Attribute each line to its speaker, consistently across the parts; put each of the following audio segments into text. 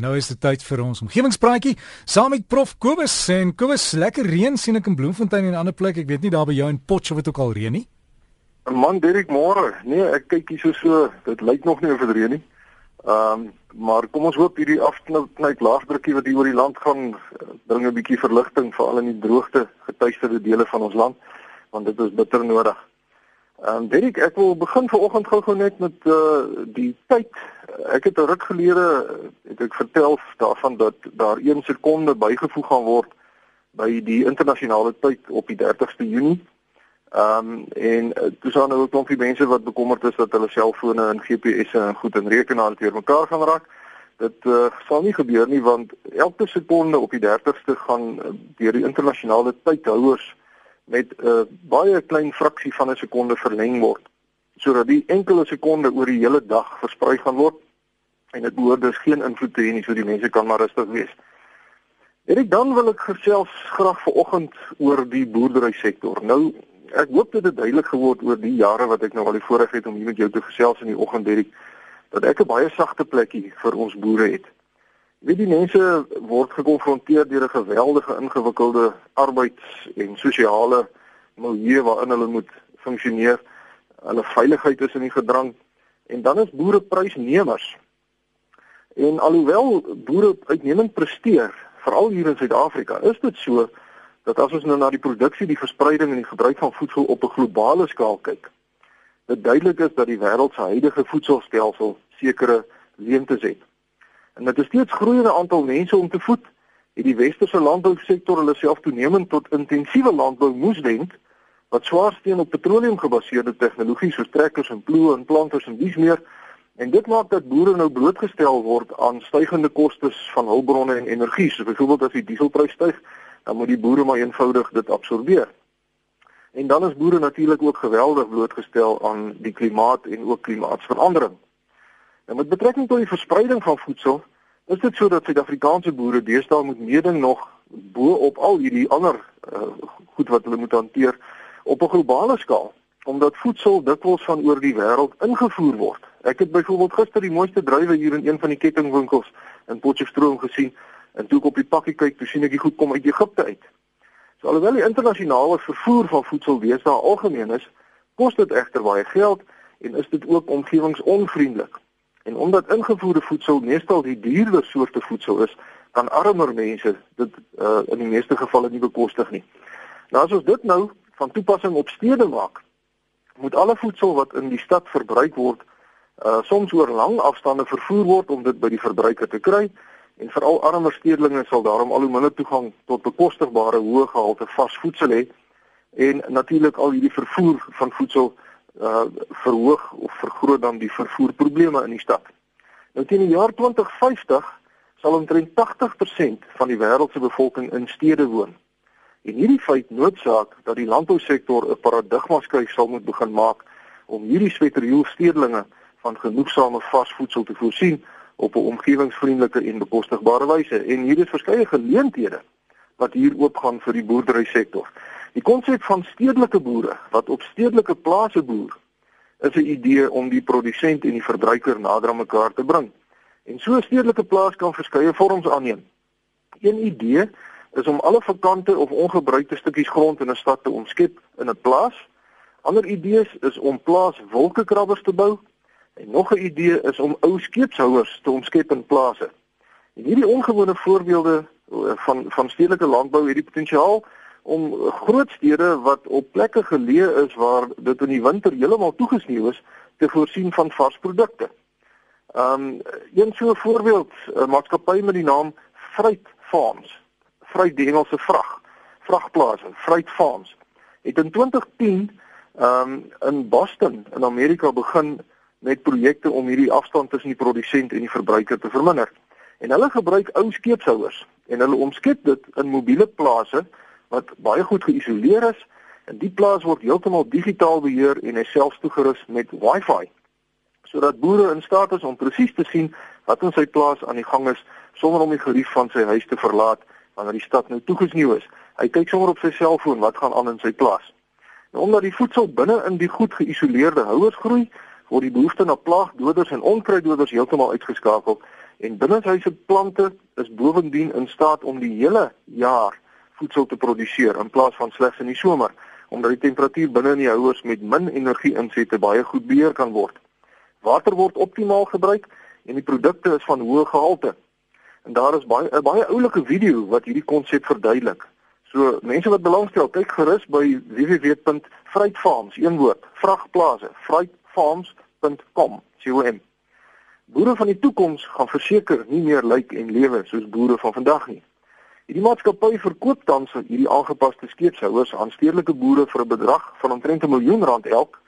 Speaker 1: Nou is dit tyd vir ons omgewingspraatjie saam met Prof Kobus en Kobus lekker reën sien ek in Bloemfontein en ander plek. Ek weet nie daar by jou in Potchefstroom of dit ook al reën nie.
Speaker 2: Man, Dirk, môre. Nee, ek kyk hier so so. Dit lyk nog nie of dit reën nie. Ehm, um, maar kom ons hoop hierdie afknyp laagdrukkie wat hier oor die land gaan bring 'n bietjie verligting veral in die droogte getuisterde dele van ons land, want dit is bitter nodig. Ehm um, Derek, ek wil begin vanoggend gou-gou net met uh die tyd. Ek het 'n ruk gelede het ek vertel daarvan dat daar 1 sekonde bygevoeg gaan word by die internasionale tyd op die 30ste Junie. Ehm um, en dis dan nou 'n klompie mense wat bekommerd is dat hulle selfone en GPS'e en goed en rekenaars deur mekaar gaan raak. Dit uh, sal nie gebeur nie want elke sekonde op die 30ste gaan uh, deur die internasionale tydhouers met 'n uh, baie klein fraksie van 'n sekonde verleng word sodat die enkele sekonde oor die hele dag versprei gaan word en dit behoort dus geen invloed te hê nie so die mense kan maar rustig wees. En ek dan wil ek gesels graag vanoggend oor die boerdery sektor. Nou ek hoop dit het duidelik geword oor die jare wat ek nou al die voorreg het om hier met jou te gesels in die oggend Derek dat ek 'n baie sagte plekkie vir ons boere het. Wie die mense word gekonfronteer deur 'n geweldige ingewikkelde arbeids- en sosiale milieu waarin hulle moet funksioneer. Hulle veiligheid is in die gedrang en dan is boere prysnemers. En alhoewel boere uitnemend presteer, veral hier in Suid-Afrika, is dit so dat as ons nou na die produksie, die verspreiding en die gebruik van voedsel op 'n globale skaal kyk, dit duidelik is dat die wêreld se huidige voedselstelsel sekere leemtes het. En met 'n steeds groeiende aantal mense om te voed, het die westerse landbousektor hulle self toenemend tot intensiewe landbou moes wend wat swaar steun op petroleum gebaseerde tegnologie soos trekkers en ploë en planters en dies meer. En dit maak dat boere nou blootgestel word aan stygende kostes van hulpbronne en energie. So byvoorbeeld as die dieselprys styg, dan moet die boere maar eenvoudig dit absorbeer. En dan is boere natuurlik ook geweldig blootgestel aan die klimaat en ook klimaatsverandering. En met betrekking tot die verspreiding van voedsel, is dit sodat Suid-Afrikaanse boere deesdae moet meeding nog bo op al hierdie ander uh, goed wat hulle moet hanteer op 'n globale skaal, omdat voedsel dikwels van oor die wêreld ingevoer word. Ek het byvoorbeeld gister die mooiste druiwe hier in een van die kettingwinkels in Potchefstroom gesien en toe ek op die pakkie kyk, toe sien ek dit goed kom uit Egipte uit. So alhoewel die internasionale vervoer van voedsel deesdae algemeen is, kos dit egter baie geld en is dit ook omgewingsonvriendelik. En omdat ingevoerde voedsel meestal die duurder soorte voedsel is, kan armer mense dit uh, in die meeste gevalle nie bekostig nie. Nou as ons dit nou van toepassing op stede maak, moet alle voedsel wat in die stad verbruik word, uh, soms oor lang afstande vervoer word om dit by die verbruiker te kry en veral armer stedelinge sal daarom al hoe minder toegang tot bekostigbare hoë gehalte vars voedsel hê en natuurlik al hierdie vervoer van voedsel uh verhoog of vergroot dan die vervoerprobleme in die stad. Nou teen die jaar 2050 sal omtrent 80% van die wêreld se bevolking in stede woon. En hierdie feit noodsaak dat die landbousektor 'n paradigma skuif sal moet begin maak om hierdie sweterjoel stedelinge van genoegsame vars voedsel te voorsien op 'n omgewingsvriendelike en bekostigbare wyse. En hier is verskeie geleenthede wat hier oopgaan vir die boerderysektor. Die konsep van stedelike boere wat op stedelike plase boer is 'n idee om die produsent en die verbruiker nader aan mekaar te bring. En so 'n stedelike plaas kan verskeie vorms aanneem. Een idee is om alle vakante of ongebruikte stukkies grond in 'n stad te omskep in 'n plaas. Ander idees is om plaas wolkekrabbers te bou en nog 'n idee is om ou skeepshouers te omskep in plase. En hierdie ongewone voorbeelde eh, van van stedelike landbou het die potensiaal om groot stede wat op plekke geleë is waar dit in die winter heeltemal toegesneeu is te voorsien van vars produkte. Um een so 'n voorbeeld, 'n maatskappy met die naam Freight Farms, Freight die Engelse vrag, vragplase, Freight Farms, het in 2010 um in Boston in Amerika begin met projekte om hierdie afstand tussen die produsent en die verbruiker te verminder. En hulle gebruik ou skeepshouers en hulle omskep dit in mobiele plase wat baie goed geïsoleer is en die plaas word heeltemal digitaal beheer en is selfs toegerus met Wi-Fi sodat boere in staat is om presies te sien wat in sy plaas aan die gang is sonder om die gerief van sy huis te verlaat wanneer die stad nou toegesneeu is. Hy kyk sommer op sy selfoon wat gaan aan in sy plaas. Nou omdat die voedsel binne in die goed geïsoleerde houers groei, word die behoefte na plaagdoders en onkruiddoders heeltemal uitgeskakel En binnenshuise plante is bovendien in staat om die hele jaar voedsel te produseer in plaas van slegs in die somer, omdat die temperatuur binne in die houers met min energie-insette baie goed beheer kan word. Water word optimaal gebruik en die produkte is van hoë gehalte. En daar is baie 'n baie oulike video wat hierdie konsep verduidelik. So mense wat belangstel, kyk gerus by www.fruitfarms, een woord, vragplase, fruitfarms.com. COM. Boere van die toekoms gaan verseker nie meer lyk en lewe soos boere van vandag nie. Hierdie maatskappy verkoop tans hierdie aangepaste skeepshouers aan stedelike boere vir 'n bedrag van omtrent 'n miljoen rand elk.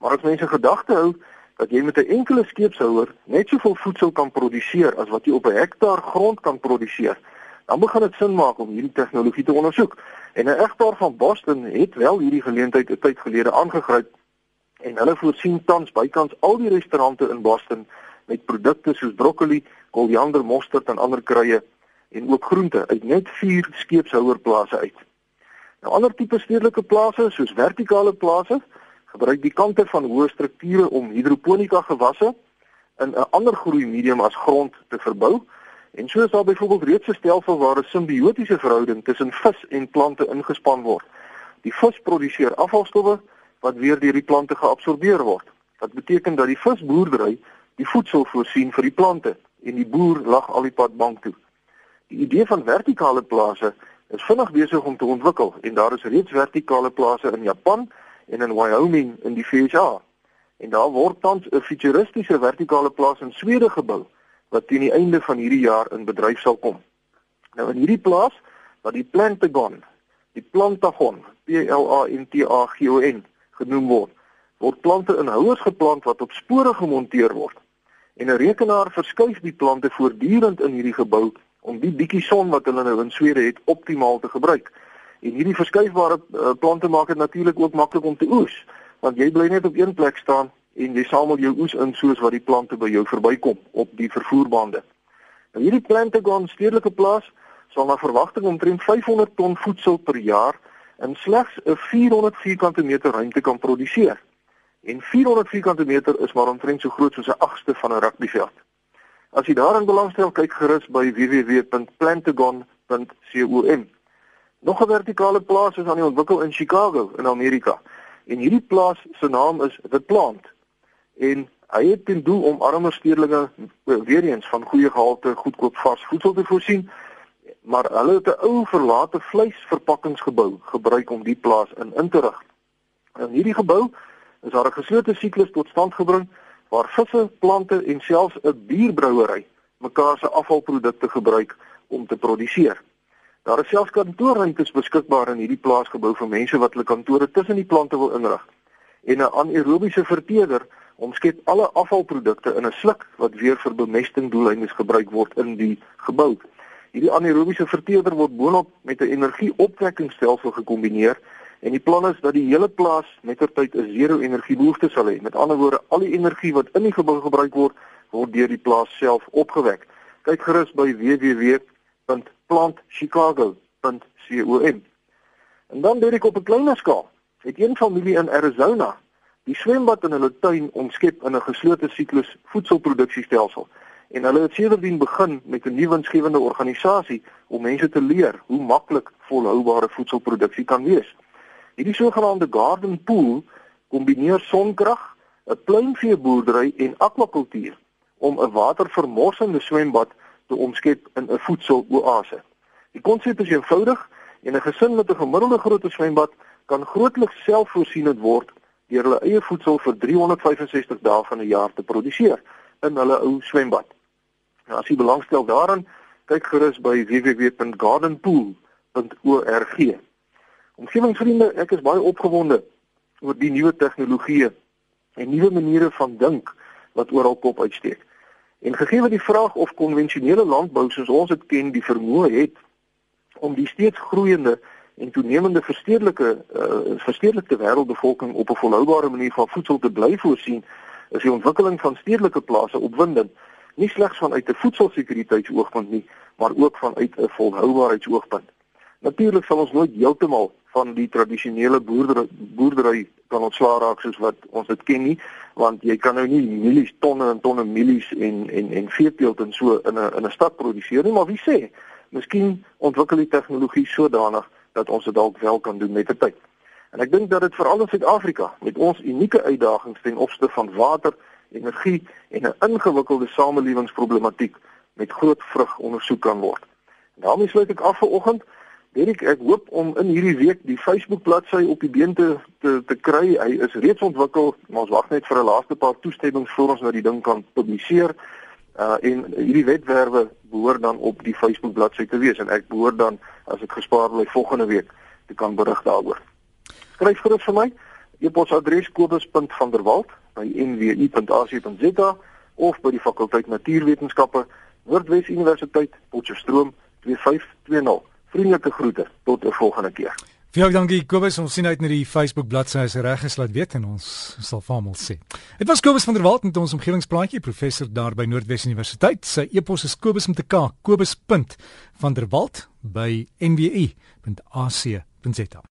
Speaker 2: Maar as mense gedagte hou dat jy met 'n enkele skeepshouer net soveel voedsel kan produseer as wat jy op 'n hektaar grond kan produseer, dan begin dit sin maak om hierdie tegnologie te ondersoek. En 'n egpaar van Boston het wel hierdie geleentheid 'n tyd gelede aangegryp en hulle voorsien tans bykans al die restaurante in Boston met produkte soos broccoli, koriander, mosterd en ander kruie en ook groente uit net 4 skeepshouerplase uit. Nou ander tipe stedelike plase soos vertikale plase gebruik die kante van hoë strukture om hidroponika gewasse in 'n ander groei medium as grond te verbou. En so is daar byvoorbeeld reeds 'n stelsel waar 'n simbiotiese verhouding tussen vis en plante ingespan word. Die vis produseer afvalstowwe wat weer deur die plante geabsorbeer word. Wat beteken dat die visboerdery die voedsel voorsien vir die plante en die boer lag al die pad bank toe. Die idee van vertikale plase is vinnig besig om te ontwikkel en daar is reeds vertikale plase in Japan en in Wyoming in die VSA. En daar word tans 'n futuristiese vertikale plaas in Swede gebou wat teen die einde van hierdie jaar in bedryf sal kom. Nou in hierdie plaas wat die Plantagon, die Plantagon, P L A N T A G O N genoem word, word plante in houers geplant wat op spore gemonteer word. En 'n rekenaar verskuif die plante voortdurend in hierdie gebou om die bietjie son wat hulle nou in Swede het optimaal te gebruik. En hierdie verskuifbare uh, plante maak dit natuurlik ook maklik om te oes, want jy bly net op een plek staan en jy samel jou oes in soos wat die plante by jou verbykom op die vervoerbande. Nou hierdie Plantagon stedelike plaas sal na verwagting omtrent 500 ton voedsel per jaar in slegs 'n 400 vierkante meter ruimte kan produseer. En 400 vierkante meter is maar omtrent so groot soos 'n agste van 'n rugbyveld. As jy daarin belangstel, kyk gerus by www.plantagon.com. Nog 'n vertikale plaas is aan die ontwikkel in Chicago in Amerika. En hierdie plaas se naam is The Plant. En hy het ten doel om armer stedelinge weer eens van goeie gehalte goedkoop vars voedsel te voorsien. Maar hulle het 'n ou verlate vleisverpakkingsgebou gebruik om die plaas in in te rig. In hierdie gebou is daar 'n geslote siklus tot stand gebring waar visse, plante en selfs 'n bierbrouery mekaar se afvalprodukte gebruik om te produseer. Daar is selfs kantoorruimtes beskikbaar in hierdie plaasgebou vir mense wat hulle kantore tussen die plante wil inrig. En 'n anaerobiese verteerder omskep alle afvalprodukte in 'n sluk wat weer vir bemestingdoeleindes gebruik word in die gebou. Hierdie anaerobiese verteerder word boonop met 'n energieopwekkingstelsel gekombineer en die plan is dat die hele plaas mettertyd 'n zero energiebehoefte sal hê. Met ander woorde, al die energie wat in die gebou gebruik word, word deur die plaas self opgewek. Kyk gerus by www plantchicago.com. En dan weet ek op 'n kleiner skaal, het een familie in Arizona die swembad in hulle tuin omskep in 'n geslote siklus voedselproduksiestelsel. En hulle het sedertdien begin met 'n nuwe winsgewende organisasie om mense te leer hoe maklik volhoubare voedselproduksie kan wees. Hierdie sogenaamde garden pool kombineer sonkrag, 'n pluimveeboerdery en akwakultuur om 'n watervermorsende swembad te omskep in 'n voedseloase. Die konsep is eenvoudig en 'n gesin met 'n gemiddelde grootte swembad kan grootliks selfvoorsienend word deur hulle eie voedsel vir 365 dae van 'n jaar te produseer in hulle ou swembad. Nou as jy belangstel daarin, kyk gerus by www.gardenpool.org. Omgewingsvriende, ek is baie opgewonde oor die nuwe tegnologieë en nuwe maniere van dink wat oral kop uitsteek. En gegee wat die vraag of konvensionele landbou soos ons dit ken die vermoë het om die steeds groeiende en toenemende verstedelike uh, verstedelike wêreldbevolking op 'n volhoubare manier van voedsel te bly voorsien, is die ontwikkeling van stedelike plase opwindend, nie slegs vanuit 'n voedselsekuriteitsoogpunt nie, maar ook vanuit 'n volhoubaarheidsoogpunt. Natuurlik sal ons nooit heeltemal van die tradisionele boerdery boerdery kan ontslaa raak soos wat ons dit ken nie want jy kan nou nie mielies tonne en tonne mielies en en en veeteelt en so in 'n in 'n stad produseer nie maar wie sê miskien ontwikkel die tegnologie sodanig dat ons dit dalk wel kan doen met 'n tyd en ek dink dat dit veral in Suid-Afrika met ons unieke uitdagings ten opsigte van water energie en 'n ingewikkelde samelewingsproblematiek met groot vrug ondersoek kan word. En daarmee sluit ek af vir oggend. Derek, ek hoop om in hierdie week die Facebook bladsy op die been te, te te kry. Hy is reeds ontwikkel, maar ons wag net vir 'n laaste paar toestemmings voor ons nou die ding kan publiseer. Uh en hierdie wetwerwe behoort dan op die Facebook bladsy te wees en ek behoort dan as ek gespaar bly volgende week te kan berig daaroor. Skryf gerus vir my. E-posadres kobus.vanderwalt by nwu.ac.za of by die fakulteit Natuurwetenskappe Noordwes Universiteit Potchefstroom 2520. Vriendelike groete tot 'n volgende keer.
Speaker 1: Veel dankie Kobus, ons sien uit na die Facebook bladsy as reg is laat weet en ons sal vir almal sê. Dit was Kobus van der Walt met ons omgewingspraatjie, professor daar by Noordwes Universiteit. Sy e-pos is kobus met 'n k, kobus.vanderwalt by nwu.ac.za.